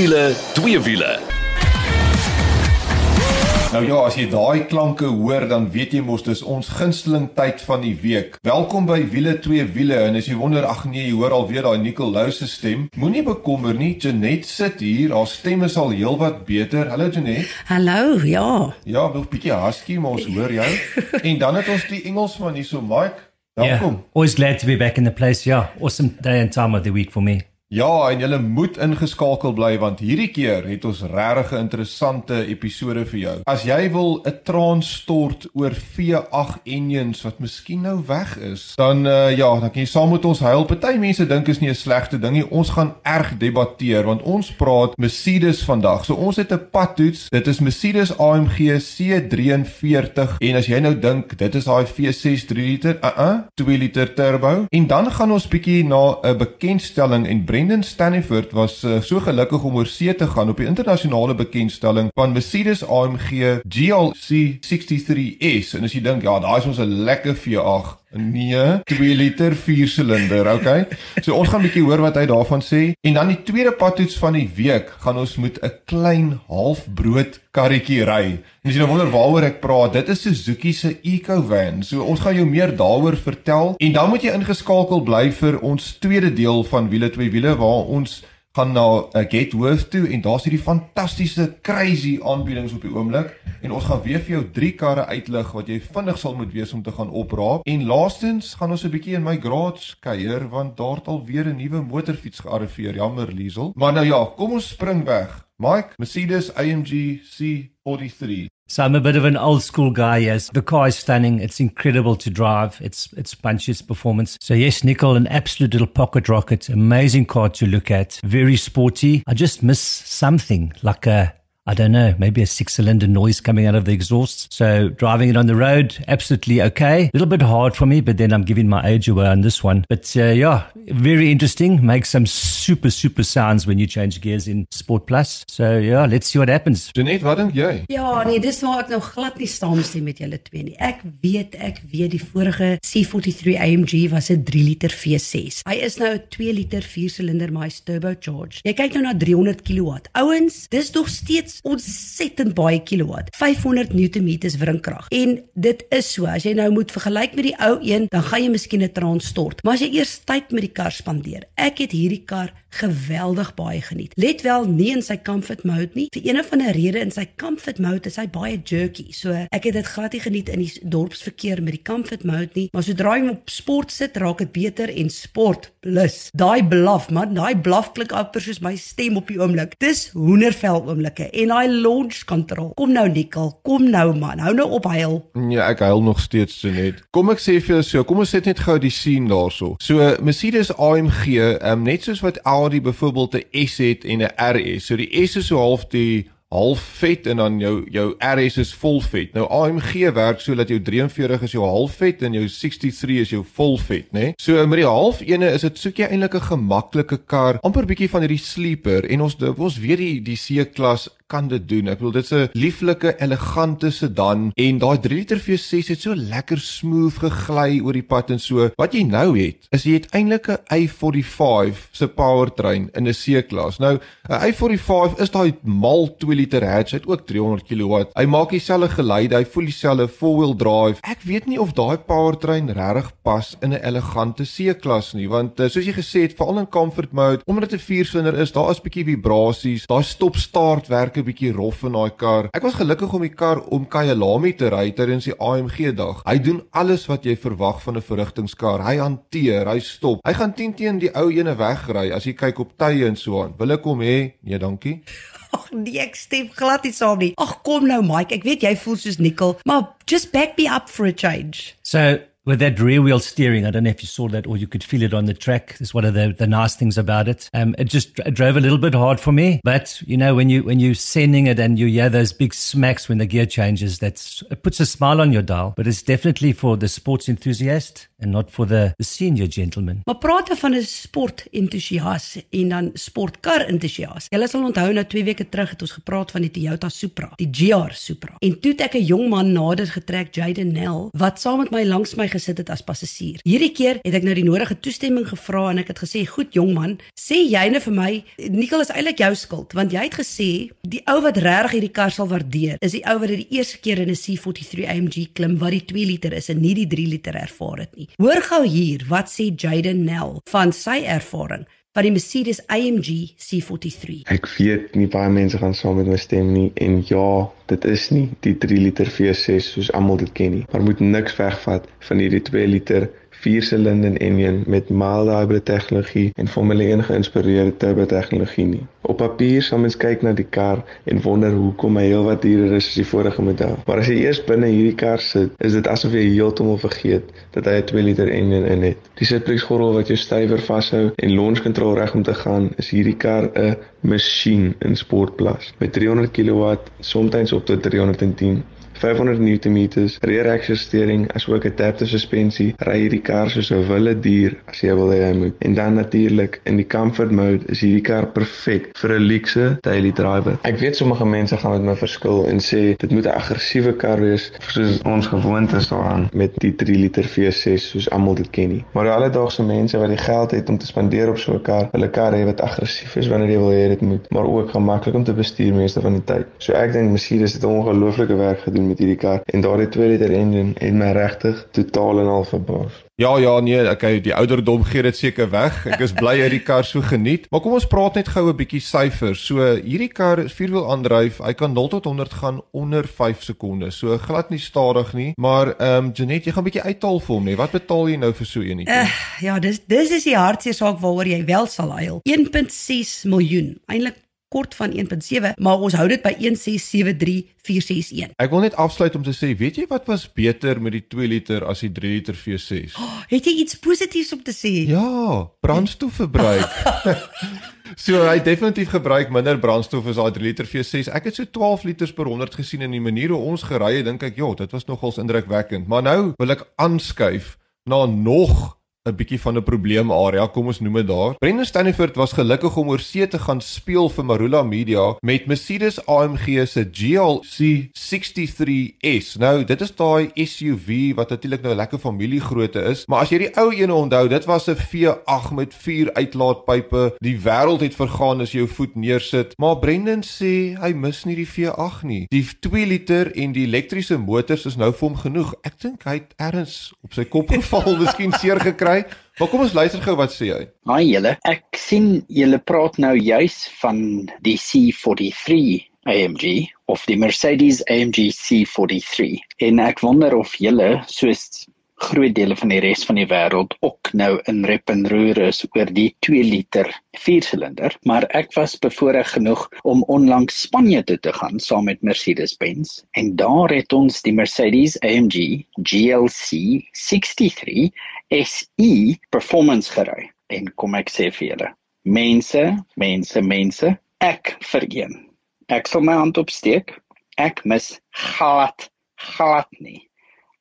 Wiele, twee wiele. Nou ja, as jy daai klanke hoor, dan weet jy mos dis ons gunsteling tyd van die week. Welkom by Wiele twee wiele en as jy wonder, ag nee, jy hoor alweer daai Nicolou se stem. Moenie bekommer nie, Janet sit hier. Haar stem is al heelwat beter. Hallo Janet. Hallo, ja. Ja, wel bietjie husky, maar ons hoor jou. en dan het ons die Engelsman hier so, Mike. Welkom. Yeah, always glad to be back in the place. Yeah, awesome day and time of the week for me. Ja, en julle moet ingeskakel bly want hierdie keer het ons regtig 'n interessante episode vir jou. As jy wil 'n traan stort oor V8 engines wat miskien nou weg is, dan uh, ja, dan kan jy saam met ons huil. Party mense dink is nie 'n slegte ding nie. Ons gaan erg debatteer want ons praat Mercedes vandag. So ons het 'n padtoets. Dit is Mercedes AMG C43 en as jy nou dink dit is daai V6 3 liter, uh uh, 2 liter turbo en dan gaan ons bietjie na 'n bekendstelling en Brendan Stanford was uh, so gelukkig om oor see te gaan op die internasionale bekendstelling van Mercedes AMG GLC 63S en as jy dink ja, daai is ons 'n lekker V8 Nee, 2 liter 4 silinder, okay? So ons gaan 'n bietjie hoor wat hy daarvan sê. En dan die tweede padtoets van die week gaan ons met 'n klein halfbrood karretjie ry. En as jy nou wonder waaroor ek praat, dit is Suzuki se EcoVan. So ons gaan jou meer daaroor vertel en dan moet jy ingeskakel bly vir ons tweede deel van wiele twee wiele waar ons gaan na uh, Getworth toe en daar's hierdie fantastiese crazy aanbiedings op die oomblik. En ons gaan weer vir jou drie karre uitlig wat jy vinnig sal moet wees om te gaan opraap en laastens gaan ons 'n bietjie in my garage kuier want daar het al weer 'n nuwe motorfiets gearriveer. Jammer Liesel. Maar nou ja kom ons spring weg. Mike Mercedes AMG C43 So I'm a bit of an old school guy. Yes, the car is stunning. It's incredible to drive. It's it's punches performance. So yes, Nickel, an absolute little pocket rocket. Amazing car to look at. Very sporty. I just miss something like a I don't know, maybe a six cylinder noise coming out of the exhaust. So driving it on the road, absolutely okay. A little bit hard for me, but then I'm giving my age away on this one. But uh, yeah, very interesting. Makes some super, super sounds when you change gears in Sport Plus. So yeah, let's see what happens. Jeanette, wat dink jy? Ja, nee, dis waar ek nou glad nie saamstem met julle twee nie. Ek weet, ek weet die vorige C43 AMG was 'n 3 liter V6. Hy is nou 'n 2 liter 4 silinder maar hy's turbocharged. Jy kyk nou na 300 kW. Ouens, dis nog steeds ontsettend baie kilowatt. 500 Newtonmeters wrinkrag. En dit is so, as jy nou moet vergelyk met die ou een, dan gaan jy miskien 'n traan stort. Maar as jy eers tyd met die kar spandeer. Ek het hierdie kar geweldig baie geniet. Let wel nie in sy comfort mode nie. Vir een of ander rede in sy comfort mode is hy baie jerky. So ek het dit glad nie geniet in die dorpsverkeer met die comfort mode nie, maar sodra jy op sport sit, raak dit beter en sport plus. Daai blaf, man, daai blaf klink amper soos my stem op die oomblik. Dis hoendervel oomblikke en daai launch control. Kom nou Nikkel, kom nou man. Hou nou op huil. Ja, ek huil nog steeds so net. Kom ek sê vir jou so, kom ons sit net gou die scene daarso. So Mercedes AMG, um, net soos wat Audi byvoorbeeld 'n S het en 'n RS. So die S is so half die half vet en dan jou jou RS is vol vet. Nou AMG werk so dat jou 43 is jou half vet en jou 63 is jou vol vet, né? Nee? So met die half ene is dit soek jy eintlik 'n gemaklike kar, amper bietjie van hierdie sleeper en ons ons weet die die C-klas kan dit doen. Ek bedoel dit's 'n lieflike, elegante sedan en daai 3 liter V6 het so lekker smooth gegly oor die pad en so. Wat jy nou het, is jy het eintlik 'n i45 se powertrain in 'n C-klas. Nou, 'n i45 is daai mal 2 liter hatch, hy het ook 300 kW. Hy maak dieselfde geluid, hy voel dieselfde four-wheel drive. Ek weet nie of daai powertrain regtig pas in 'n elegante C-klas nie, want uh, soos jy gesê het, veral in comfort mode, omdat dit 'n 4-silinder is, daar is 'n bietjie vibrasies, daai stop-start werk 'n bietjie rof in daai kar. Ek was gelukkig om die kar om Kyalami te ry tydens die AMG dag. Hy doen alles wat jy verwag van 'n verrigtingskar. Hy hanteer, hy stop. Hy gaan 10 teen die ou ene wegry as jy kyk op tye en so aan. Wil ek hom hê? Nee, dankie. Ag nee, ek stem glad nie saam nie. Ag kom nou Mike, ek weet jy voel soos Nickel, maar just back me up for a change. So with that rear wheel steering, I don't know if you saw that or you could feel it on the track. It's one of the, the nice things about it. Um, it just it drove a little bit hard for me, but you know, when you, when you're sending it and you hear those big smacks when the gear changes, that's, it puts a smile on your dial, but it's definitely for the sports enthusiast. and not for the, the senior gentlemen. Maar praat van 'n sportentoesias en dan sportkar entoesias. Julle sal onthou nou 2 weke terug het ons gepraat van die Toyota Supra, die GR Supra. En toe het ek 'n jong man nader getrek, Jaden Nell, wat saam met my langs my gesit het as passasier. Hierdie keer het ek nou die nodige toestemming gevra en ek het gesê, "Goed jong man, sê jy vir my, Nicole is eintlik jou skuld, want jy het gesê die ou wat regtig hierdie kar sal waardeer, is die ou wat dit die eerste keer in 'n C43 AMG klim wat die 2 liter is en nie die 3 liter ervaar het nie." Hoor gou hier wat sê Jaden Nell van sy ervaring van die Mercedes AMG C43. Ek weet nie baie mense gaan saam met my stem nie en ja, dit is nie die 3 liter V6 soos almal dit ken nie, maar moet niks wegvat van hierdie 2 liter viersilinder enjin met mild hybrid tegnologie en Formule 1 geïnspireerde turbo tegnologie nie. Op papier sal mens kyk na die kar en wonder hoekom hy heelwat duurder is as die vorige model. Maar as jy eers binne hierdie kar sit, is dit asof jy heeltemal vergeet dat hy 'n 2 liter enjin in het. Die sitplekgordel wat jou stywer vashou en launch control reg om te gaan, is hierdie kar 'n masjien in sportklas met 300 kW, soms op tot 310 500 Nm rear axle steering asook 'n adaptive suspensie ry hierdie kar soos 'n wilde dier as jy wil hê hy moet. En dan natuurlik in die comfort mode is hierdie kar perfek vir 'n luxe daily driver. Ek weet sommige mense gaan met my verskil en sê dit moet 'n aggressiewe kar wees soos ons gewoond is daaraan met die 3 liter V6 soos almal dit ken nie. Maar die alledaagse mense wat die geld het om te spandeer op so 'n kar, hulle kar hê wat aggressief is wanneer jy wil hê dit moet, maar ook gemaklik om te bestuur meeste van die tyd. So ek dink Mercedes het 'n ongelooflike werk gedoen met hierdie kar en daardie 2 liter engine het my regtig totaal en al verbaas. Ja ja nee, okay, die ouderdom gee dit seker weg. Ek is bly hy die kar so geniet. Maar kom ons praat net gou 'n bietjie syfers. So hierdie kar is vierwiel aandryf. Hy kan 0 tot 100 gaan onder 5 sekondes. So glad nie stadig nie. Maar ehm um, Janet, jy gaan 'n bietjie uithaal vir hom nie. Wat betaal jy nou vir so een? Uh, ja, dis dis is die hartseer saak waaroor jy wel sal huil. 1.6 miljoen. Eintlik kort van 1.7, maar ons hou dit by 1673461. Ek wil net afsluit om te sê, weet jy wat was beter met die 2 liter as die 3 liter V6? Oh, het jy iets positiefs om te sê? Ja, brandstofverbruik. So hy definitief gebruik minder brandstof as daai 3 liter V6. Ek het so 12 liters per 100 gesien in die manier hoe ons gery het, dink ek, ja, dit was nogals indrukwekkend. Maar nou wil ek aanskuif na nog 'n bietjie van 'n probleemarea, kom ons noem dit daar. Brendan Stanford was gelukkig om oor see te gaan speel vir Marula Media met Mercedes AMG se GLC 63S. Nou, dit is daai SUV wat natuurlik nou 'n lekker familiegrootte is, maar as jy die ou ene onthou, dit was 'n V8 met vier uitlaatpype. Die wêreld het vergaan as jy jou voet neersit, maar Brendan sê hy mis nie die V8 nie. Die 2 liter en die elektriese motors is nou vir hom genoeg. Ek dink hy het erns op sy kop geval, miskien seer gekry kry. Maar kom ons luister gou wat sê hy. Haai julle, ek sien julle praat nou juis van die C43 AMG of die Mercedes AMG C43. En ek wonder of julle soos groot dele van die res van die wêreld ook nou in rep en roer is oor die 2 liter viersilinder, maar ek was bevoorreg genoeg om onlangs Spanje toe te gaan saam met Mercedes-Benz en daar het ons die Mercedes AMG GLC 63 SE performance gery en kom ek sê vir julle mense mense mense ek vergeen ek sal my hand opsteek ek mis glad glad nie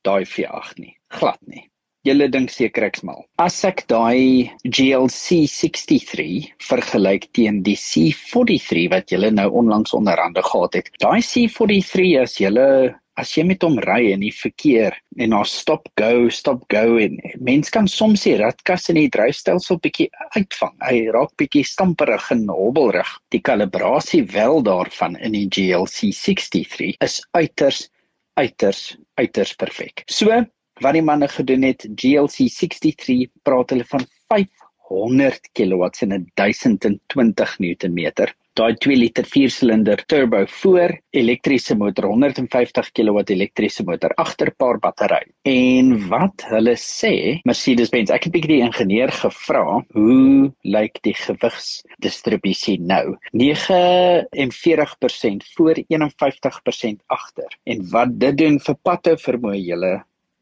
daai V8 nie glad nie. Julle dink seker ek's mal. As ek daai GLC 63 vergelyk teen die C43 wat julle nou onlangs onderhande gehad het. Daai C43 as julle as jy met hom ry in die verkeer en daar stop go stop go en mens kan soms die radkas in die dryfstelsel bietjie uitvang. Hy raak bietjie stamperig en hobbelrig. Die kalibrasie wel daarvan in die GLC 63 is uiters uiters uiters perfek. So wat die manne gedoen het GLC 63 praat hulle van 500 kW en 1020 Nm. Daai 2 liter 4 silinder turbo voor, elektriese motor 150 kW elektriese motor agter paar battery. En wat hulle sê, Mercedes-Benz, ek het bietjie die ingenieur gevra, hoe lyk die gewigsdistribusie nou? 49% voor 51% agter. En wat dit doen vir patte vermoë julle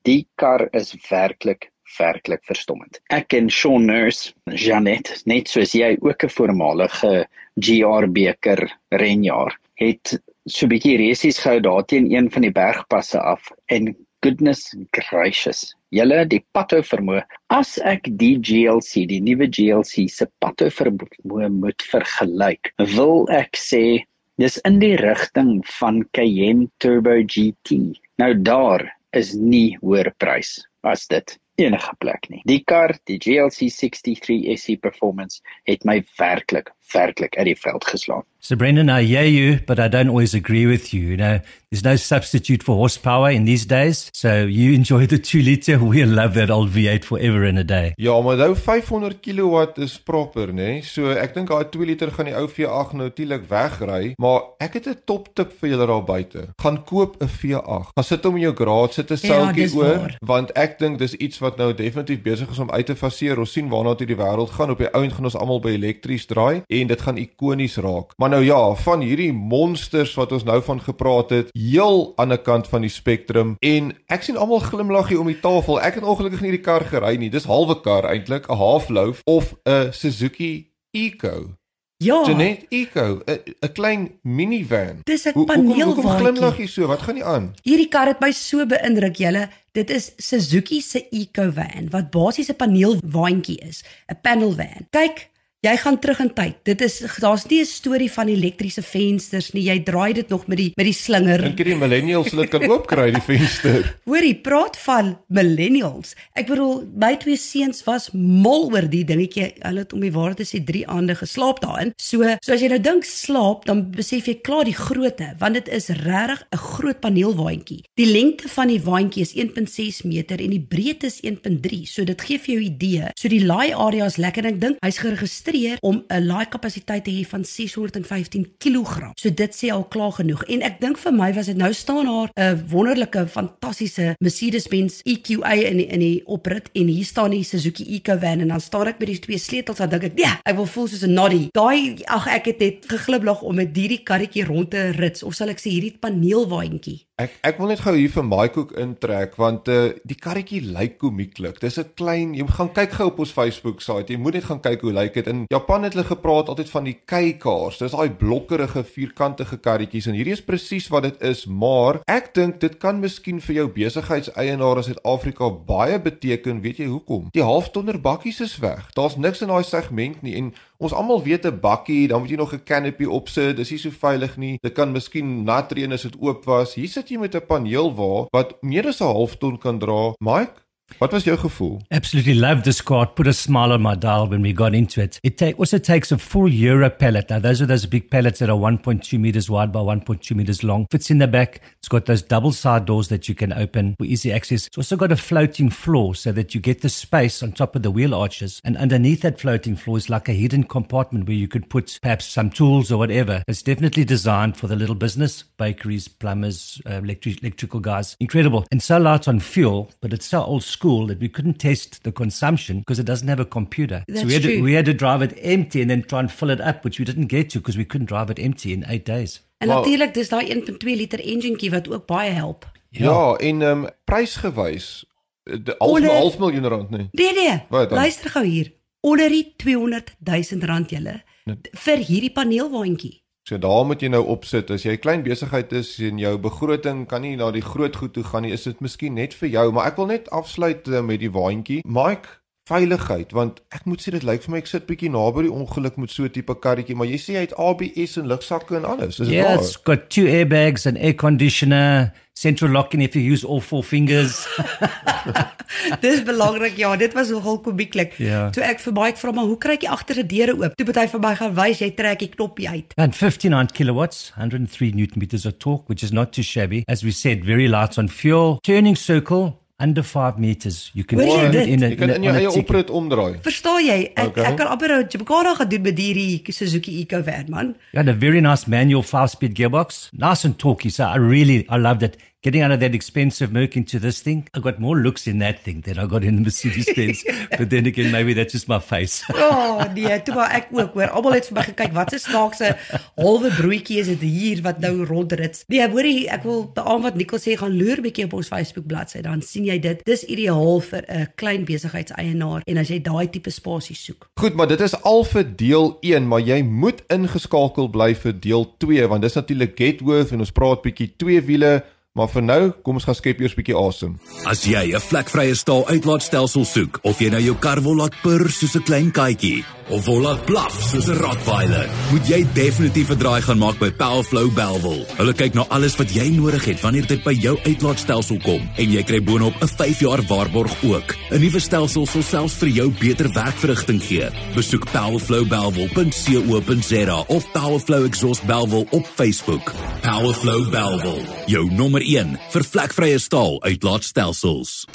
die kar is werklik werklik verstommend. Ek en Sean Nurse, Janet, net soos jy ook 'n voormalige GR beker renjaer, het so 'n bietjie resies gehou daar teen een van die bergpasse af en goodness gracious julle die pathou vermoë. As ek die GLC, die nuwe GLC se pathou vermoë moet vergelyk, wil ek sê dis in die rigting van Cayenne Turbo GT. Nou daar is nie hoër prys as dit enige plek nie. Die kar, die GLC 63 SE Performance het my werklik werklik uit die veld geslaan. So Brendan, I hear you, but I don't always agree with you. You know, there's no substitute for horsepower in these days. So you enjoy the 2 liter, we love that old V8 forever and a day. Ja, maar nou 500 kW is proper, nê? Nee? So ek dink daai 2 liter gaan die ou V8 natuurlik wegry, maar ek het 'n top tip vir julle daar buite. Gaan koop 'n V8. Gaan sit hom in jou garage, sit 'n soutjie ja, oor, waar. want ek dink dis iets wat nou definitief besig is om uit te faseer. Ons sien waarna toe die wêreld gaan. Op die ouend gaan ons almal by elektries draai en dit gaan ikonies raak. Maar nou ja, van hierdie monsters wat ons nou van gepraat het, heel aan die kant van die spektrum en ek sien almal glimlag hier om die tafel. Ek het ongelukkig nie die kar gery nie. Dis halwe kar eintlik, 'n halfloaf of 'n Suzuki Eco. Ja. Janet Eco, 'n klein minivan. Dis 'n paneel wat glimlag hier so. Wat gaan nie aan? Hierdie kar het my so beïndruk, julle. Dit is Suzuki se Eco van wat basies 'n paneelwaandjie is, 'n panel van. Kyk, Jy gaan terug in tyd. Dit is daar's nie 'n storie van elektriese vensters nie. Jy draai dit nog met die met die slinger. Dink jy die millennials sal dit kan oopkry die venster? Hoorie, praat van millennials. Ek bedoel, my twee seuns was mal oor die dingetjie. Hulle het om die waarheid te sê 3 aande geslaap daarin. So, so as jy nou dink slaap, dan besef jy klaar die grootte, want dit is regtig 'n groot paneelwaandjie. Die lengte van die waandjie is 1.6 meter en die breedte is 1.3. So dit gee vir jou 'n idee. So die laai area is lekker. Ek dink hy's geregistreer geregistreer om 'n laai kapasiteit te hê van 615 kg. So dit sê al klaar genoeg. En ek dink vir my was dit nou staan daar 'n wonderlike fantastiese Mercedes-Benz EQA in die, in die oprit en hier staan die Suzuki Eco-van en dan staan ek met die twee sleutels dan dink ek, "Ja, ek wil voel soos 'n noddy." Daai ag ek het net geglimlag om met hierdie karretjie rond te rit of sal ek sê hierdie paneelwaandjie. Ek ek wil net gou hier vir Maikoek intrek want uh, die karretjie lyk komieklik. Dis 'n klein, jy gaan kyk gou op ons Facebook bladsy. Jy moet net gaan kyk hoe lyk dit in Japan het hulle gepraat altyd van die kei-cars. Dis daai blokkerige vierkantige karretjies en hierdie is presies wat dit is, maar ek dink dit kan miskien vir jou besigheidseienaar in Suid-Afrika baie beteken, weet jy hoekom? Die halftonner bakkies is weg. Daar's niks in daai segment nie en ons almal weet 'n bakkie, dan moet jy nog 'n canopy opsit. Dis nie so veilig nie. Dit kan miskien nat reën as dit oop was. Hier sit jy met 'n paneel waar wat meer as 'n halfton kan dra. Mike What was your gevoel? Absolutely loved this car. It put a smile on my dial when we got into it. It also takes a full Euro pallet. Now, those are those big pallets that are 1.2 meters wide by 1.2 meters long. Fits in the back. It's got those double side doors that you can open for easy access. It's also got a floating floor so that you get the space on top of the wheel arches. And underneath that floating floor is like a hidden compartment where you could put perhaps some tools or whatever. It's definitely designed for the little business, bakeries, plumbers, uh, electric, electrical guys. Incredible. And so light on fuel, but it's so old school that we couldn't test the consumption because it doesn't have a computer. That's so we had, true. To, we had to drive it empty and then try and fill it up, which we didn't get to because we couldn't drive it empty in eight days. En Wel- natuurlik dis daai 1.2 liter enjinkie wat ook baie help. Ja, en ehm um, prysgewys eh, Onder- half miljoen rand nie. Nee nee. Luister gou hier. Onder die 200 000 rand julle Nee. vir hierdie paneelwaandjie. So daar moet jy nou opsit. As jy 'n klein besigheid is en jou begroting kan nie na die groot goed toe gaan nie, is dit miskien net vir jou, maar ek wil net afsluit uh, met die waandjie. Mike veiligheid want ek moet sê dit lyk vir my ek sit bietjie naby die ongeluk met so 'n tipe karretjie maar jy sê hy het ABS en lugsakke en alles is dit Yeah, waar it's got two airbags, an air conditioner, central locking if you use all four fingers. Dis belangrik ja, dit was nogal komieklik. Ja. Toe ek vir Mike vra maar hoe kry ek agter die deure oop? Toe het hy vir my gaan wys jy trek die knoppie uit. and 59 kilowatts, 103 newton meters of torque, which is not too shabby. As we said, very light on fuel. Turning circle under five meters. You can Hoor jy dit? it in a, jy kan in jou eie ticket. oprit omdraai Verstaan jy? Ek Okay. ek kan amper 'n Jabakara gedoen met hierdie Suzuki Eco van man. You had a very nice manual five-speed gearbox, nice and torquey. So I really, I loved it. Getting out of that expensive Merc into this thing, I got more looks in that thing than I got in the Mercedes Benz. but then again, maybe that's just my face. Oh, nee, toe maar ek ook hoor. Almal het vir my gekyk wat 'n snaakse halwe broodjie is dit hier wat nou rondrit. Nee, hoorie, ek wil beamoen wat Nicole sê, gaan loer bietjie op ons Facebook bladsy, dan sien jy dit. Dis ideaal vir 'n klein besigheidseienaar en as jy daai tipe spasie soek. Goed, maar dit is al vir deel 1, maar jy moet ingeskakel bly vir deel 2 want dis natuurlik Getworth en ons praat bietjie twee wiele Maar vir nou, kom ons gaan skep eers 'n bietjie asem. As jy 'n vlekvrye staal uitlaatstelsel soek of jy nou jou kar wil laat purr soos 'n klein katjie of wil laat blaf soos 'n rottweiler, moet jy definitief 'n draai gaan maak by Powerflow Belwel. Hulle kyk na alles wat jy nodig het wanneer dit by jou uitlaatstelsel kom en jy kry boonop 'n 5 jaar waarborg ook. 'n Nuwe stelsel sal selfs vir jou beter werkverrigting gee. Besoek powerflowbelwel.co.za of Powerflow Exhaust Belwel op Facebook. Powerflow Belwel, jou nommer 1 vir vlekvrye staal uitlaatstelsels.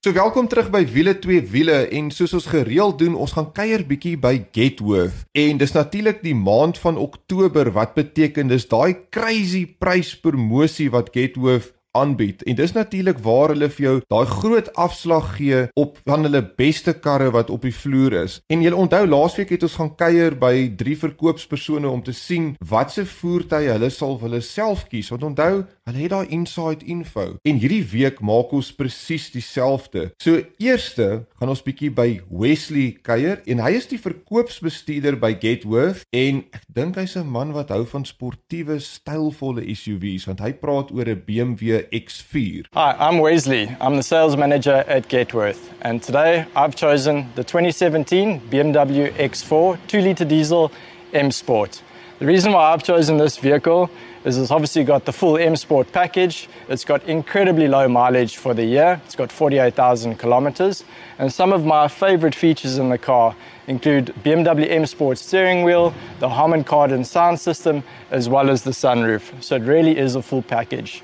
So welkom terug by Wiele 2 Wiele en soos ons gereeld doen, ons gaan kuier bietjie by Getworth. En dis natuurlik die maand van Oktober wat beteken dis daai crazy pryspromosie wat Getworth aanbied. En dis natuurlik waar hulle vir jou daai groot afslag gee op van hulle beste karre wat op die vloer is. En jy onthou laasweek het ons gaan kuier by drie verkoopspersone om te sien watse voertuie hulle sal hulle self kies. Want onthou, hulle het daai inside info. En hierdie week maak ons presies dieselfde. So eerste gaan ons bietjie by Wesley kuier en hy is die verkoopsbestuurder by Getworth en ek dink hy's 'n man wat hou van sportiewe, stylvolle SUV's want hy praat oor 'n BMW X4. Hi, I'm Wesley. I'm the sales manager at Gatworth. And today I've chosen the 2017 BMW X4 2 litre diesel M Sport. The reason why I've chosen this vehicle is it's obviously got the full M Sport package. It's got incredibly low mileage for the year. It's got 48,000 kilometers. And some of my favorite features in the car include BMW M Sport steering wheel, the Harman Kardon sound system, as well as the sunroof. So it really is a full package.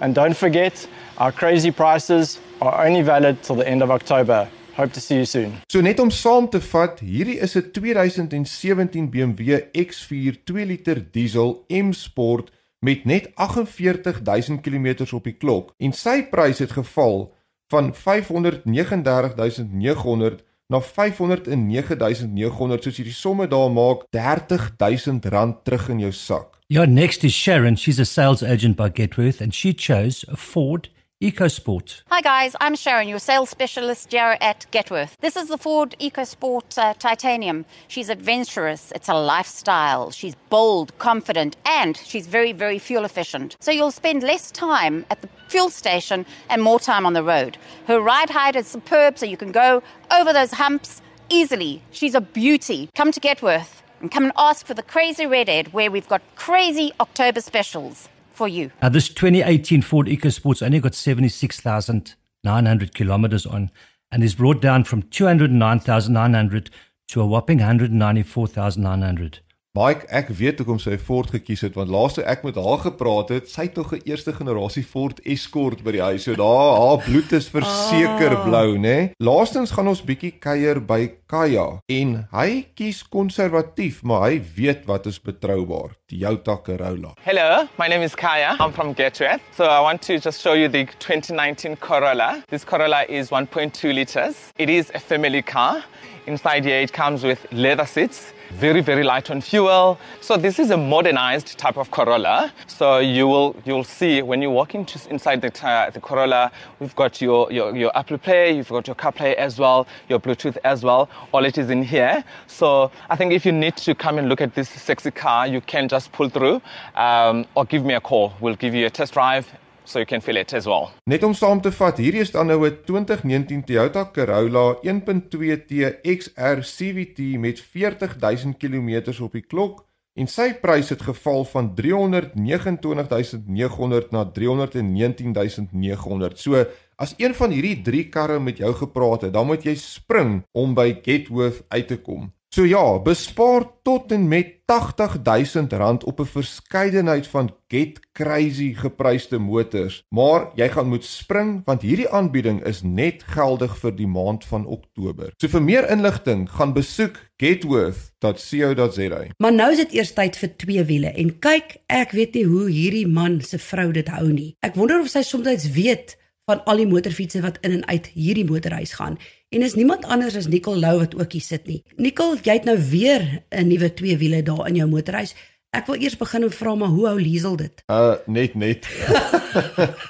And don't forget, our crazy prices are only valid till the end of October. Hope to see you soon. So net om saam te vat, hierdie is 'n 2017 BMW X4 2 liter diesel M Sport met net 48000 km op die klok en sy prys het geval van 539900 na 509900 soos jy die somme daar maak R30000 terug in jou sak. Your next is Sharon. She's a sales agent by Getworth, and she chose a Ford EcoSport. Hi guys, I'm Sharon, your sales specialist here at Getworth. This is the Ford EcoSport uh, Titanium. She's adventurous, it's a lifestyle. She's bold, confident, and she's very, very fuel efficient. So you'll spend less time at the fuel station and more time on the road. Her ride height is superb, so you can go over those humps easily. She's a beauty. Come to Getworth and come and ask for the Crazy Red Redhead, where we've got crazy October specials for you. Now, this 2018 Ford EcoSport's only got 76,900 kilometers on and is brought down from 209,900 to a whopping 194,900. Mike, ek weet hoekom sy Ford gekies het want laaste ek met haar gepraat het, sy het tog 'n eerste generasie Ford Escort by die huis. So daar haar bloed is verseker oh. blou, né? Laastens gaan ons bietjie kuier by Kaya en hy kies konservatief, maar hy weet wat is betroubaar. Toyota Corolla. Hello, my name is Kaya. I'm from Getworth. So I want to just show you the 2019 Corolla. This Corolla is 1.2 liters. It is a family car. Inside here it comes with leather seats very very light on fuel. So this is a modernized type of corolla. So you will you'll see when you walk into inside the uh, the corolla we've got your, your your apple play you've got your carplay as well your bluetooth as well. All it is in here. So i think if you need to come and look at this sexy car you can just pull through um, or give me a call. We'll give you a test drive so you can feel it as well. Net om saam te vat, hierdie is dan nou 'n 2019 Toyota Corolla 1.2T XR CVT met 40000 km op die klok en sy prys het geval van 329900 na 319900. So as een van hierdie 3 karre met jou gepraat het, dan moet jy spring om by Getworth uit te kom. So ja, bespaar tot en met R80000 op 'n verskeidenheid van get crazy gepryste motors, maar jy gaan moet spring want hierdie aanbieding is net geldig vir die maand van Oktober. So vir meer inligting, gaan besoek getworth.co.za. Maar nou is dit eers tyd vir twee wiele en kyk, ek weet nie hoe hierdie man se vrou dit hou nie. Ek wonder of sy soms weet van al die motorfietsse wat in en uit hierdie motorhuis gaan. En is niemand anders as Nicole Lou wat ook hier sit nie. Nicole, jy het nou weer 'n nuwe twee wiele daar in jou motorhuis. Ek wil eers begin en vra maar hoe hou Liesel dit? Uh net net.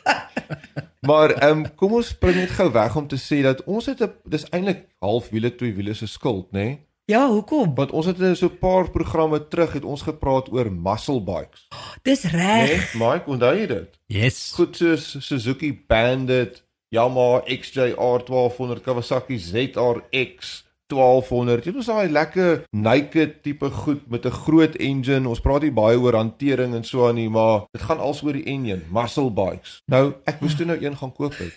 maar ehm um, kom ons spring net gou weg om te sê dat ons het 'n dis eintlik half wiele twee wiele se skuld, nê? Nee? Ja, hoekom? Want ons het so 'n paar programme terug het ons gepraat oor muscle bikes. Dis reg. Nee, Mike, onthou jy dit? Yes. Goed soos Suzuki Bandit, Yamaha XJR 1200, Kawasaki ZRX 1200. Dit was daai lekker naked tipe goed met 'n groot engine. Ons praat nie baie oor hantering en so aan nie, maar dit gaan als oor die engine, muscle bikes. Nou, ek moes toe nou een gaan koop het.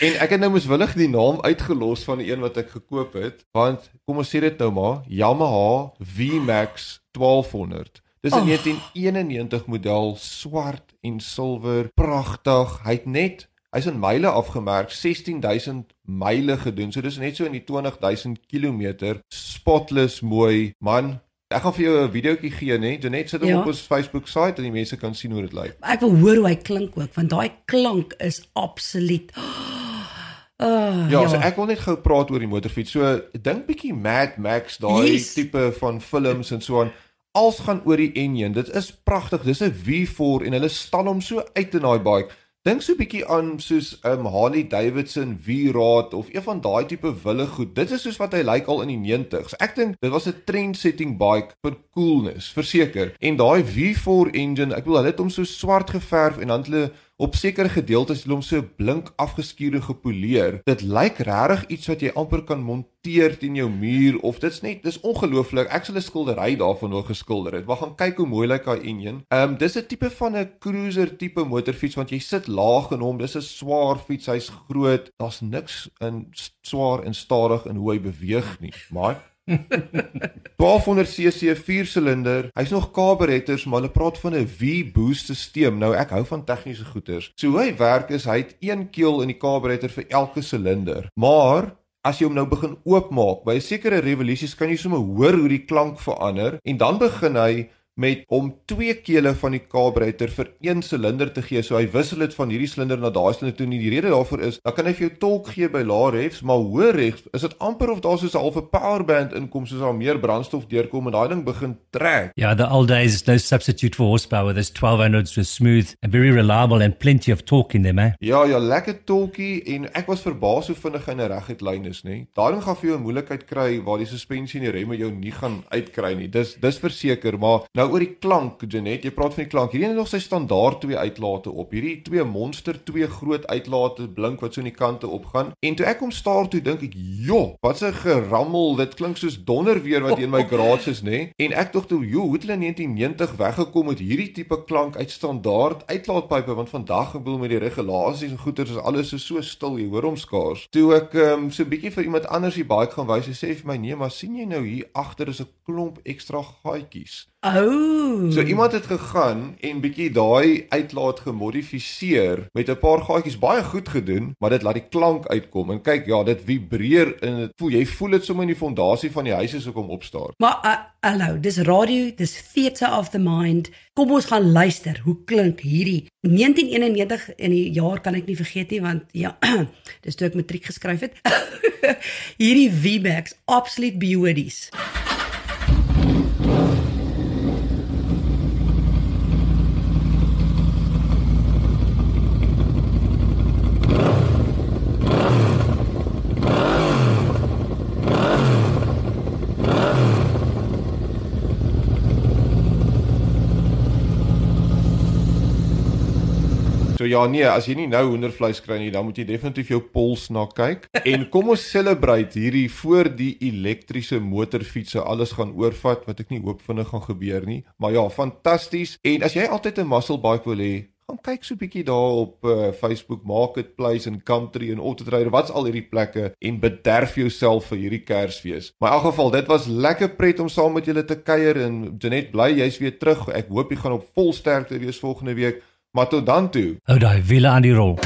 en ek het nou moeswillig die naam uitgelos van die een wat ek gekoop het, want kom ons sê dit nou maar, Yamaha VMAX 1200. Dis 'n Oh. 1991 model, swart en silwer, pragtig. Hy't net hy's in myle afgemerk, 16000 myle gedoen. So dis net so in die 20000 km. Spotless mooi. Man, ek gaan vir jou 'n videoetjie gee, né? Net sit hom Ja. op ons Facebook bladsy en die mense kan sien hoe dit lyk. Ek wil hoor hoe hy klink ook want daai klank is absoluut. Oh, Ja, ja, so ek wil net gou praat oor die motorfiets. So dink bietjie Mad Max, daai Yes. tipe van films en so aan. Als gaan oor die enjin. Dit is pragtig. Dis 'n V4 en hulle stal hom so uit in daai bike. Dink so bietjie aan soos um Harley Davidson V-Rod of een van daai tipe wille goed. Dit is soos wat hy lyk al in die 90s. Ek dink dit was 'n trend-setting bike vir coolness, verseker. En daai V4 engine, ek bedoel hulle het hom so swart geverf en dan het hulle op sekere gedeeltes hulle hom so blink afgeskuurde gepoleer. Dit lyk regtig iets wat jy amper kan monteer teen jou muur of dit's net dis ongelooflik. Ek sal 'n skildery daarvan wou geskilder het. Wag gaan kyk hoe mooi lyk daai engine. Ehm um, dis 'n tipe van 'n cruiser tipe motorfiets want jy sit laag in hom. Dis 'n swaar fiets, hy's groot. Daar's niks in swaar en stadig in hoe hy beweeg nie. Maar 1200cc 4-silinder. Hy's nog carburettors, maar hulle praat van 'n V-boost stelsel. Nou ek hou van tegniese goeders. So hoe hy werk is hy het een keel in die carburetor vir elke silinder. Maar As jy hom nou begin oopmaak, by 'n sekere revolusies kan jy sommer hoor hoe die klank verander en dan begin hy met om twee kele van die carburetor vir een silinder te gee. So hy wissel dit van hierdie silinder na daai silinder toe. Nie die rede daarvoor is, dan kan hy vir jou torque gee by lae revs, maar hoë revs is dit amper of daar soos 'n halfe power band inkom soos daar meer brandstof deurkom en daai ding begin trek. Yeah, the old days, no substitute for horsepower. Those 1200s were smooth and very reliable and plenty of torque in them, eh? Ja, ja, lekker tolkie en ek was verbaas hoe vinnig hy 'n reguit lyn is, nê. Daarin gaan vir jou 'n moeilikheid kry waar die suspensie en die remme jou nie gaan uitkry nie. Dis dis verseker, maar nou oor die klank, Janet, jy praat van die klank. Hierdie het nog sy standaard twee uitlate op. Hierdie twee monster, twee groot uitlate blink wat so aan die kante opgaan. En toe ek hom staar toe dink ek, "Jo, wat 'n gerammel. Dit klink soos donder weer wat in my garage is, nê?" En ek dink toe, "Jo, hoe het hulle in 1990 weggekom met hierdie tipe klank uit standaard uitlaatpype want vandag ek bedoel met die regulasies en goeters is alles so, so stil, jy hoor hom skaars." Toe ek um, so 'n bietjie vir iemand anders die bike gaan wys, hy sê vir my, "Nee, maar sien jy nou hier agter is 'n klomp ekstra gaatjies." Oh. So iemand het gegaan en bietjie daai uitlaat gemodifiseer met 'n paar gaatjies baie goed gedoen, maar dit laat die klank uitkom. En kyk, ja, dit vibreer en dit voel jy voel dit sommer in die fondasie van die huis as ek hom opstaar. Maar uh, hallo, dis radio, dis theater of the mind. Kom ons gaan luister. Hoe klink hierdie 1991 in die jaar kan ek nie vergeet nie want ja, dis toe ek matriek geskryf het. hierdie V-Max absoluut beauties. Ja nee, as jy nie nou hoendervleis kry nie, dan moet jy definitief jou pols na kyk. En kom ons celebrate hierdie voor die elektriese motorfietsse alles gaan oorvat wat ek nie hoop vinnig gaan gebeur nie. Maar ja, fantasties. En as jy altyd 'n muscle bike wil hê, gaan kyk so 'n bietjie daar op uh, Facebook Marketplace en Country en Autotrader, wat's al hierdie plekke en bederf jouself vir hierdie Kersfees. Maar in elk geval, dit was lekker pret om saam met julle te kuier en Janet bly jy's weer terug. Ek hoop jy gaan op vol sterkte wees volgende week. Maar tot dan toe. Hou daai wiele aan die rol.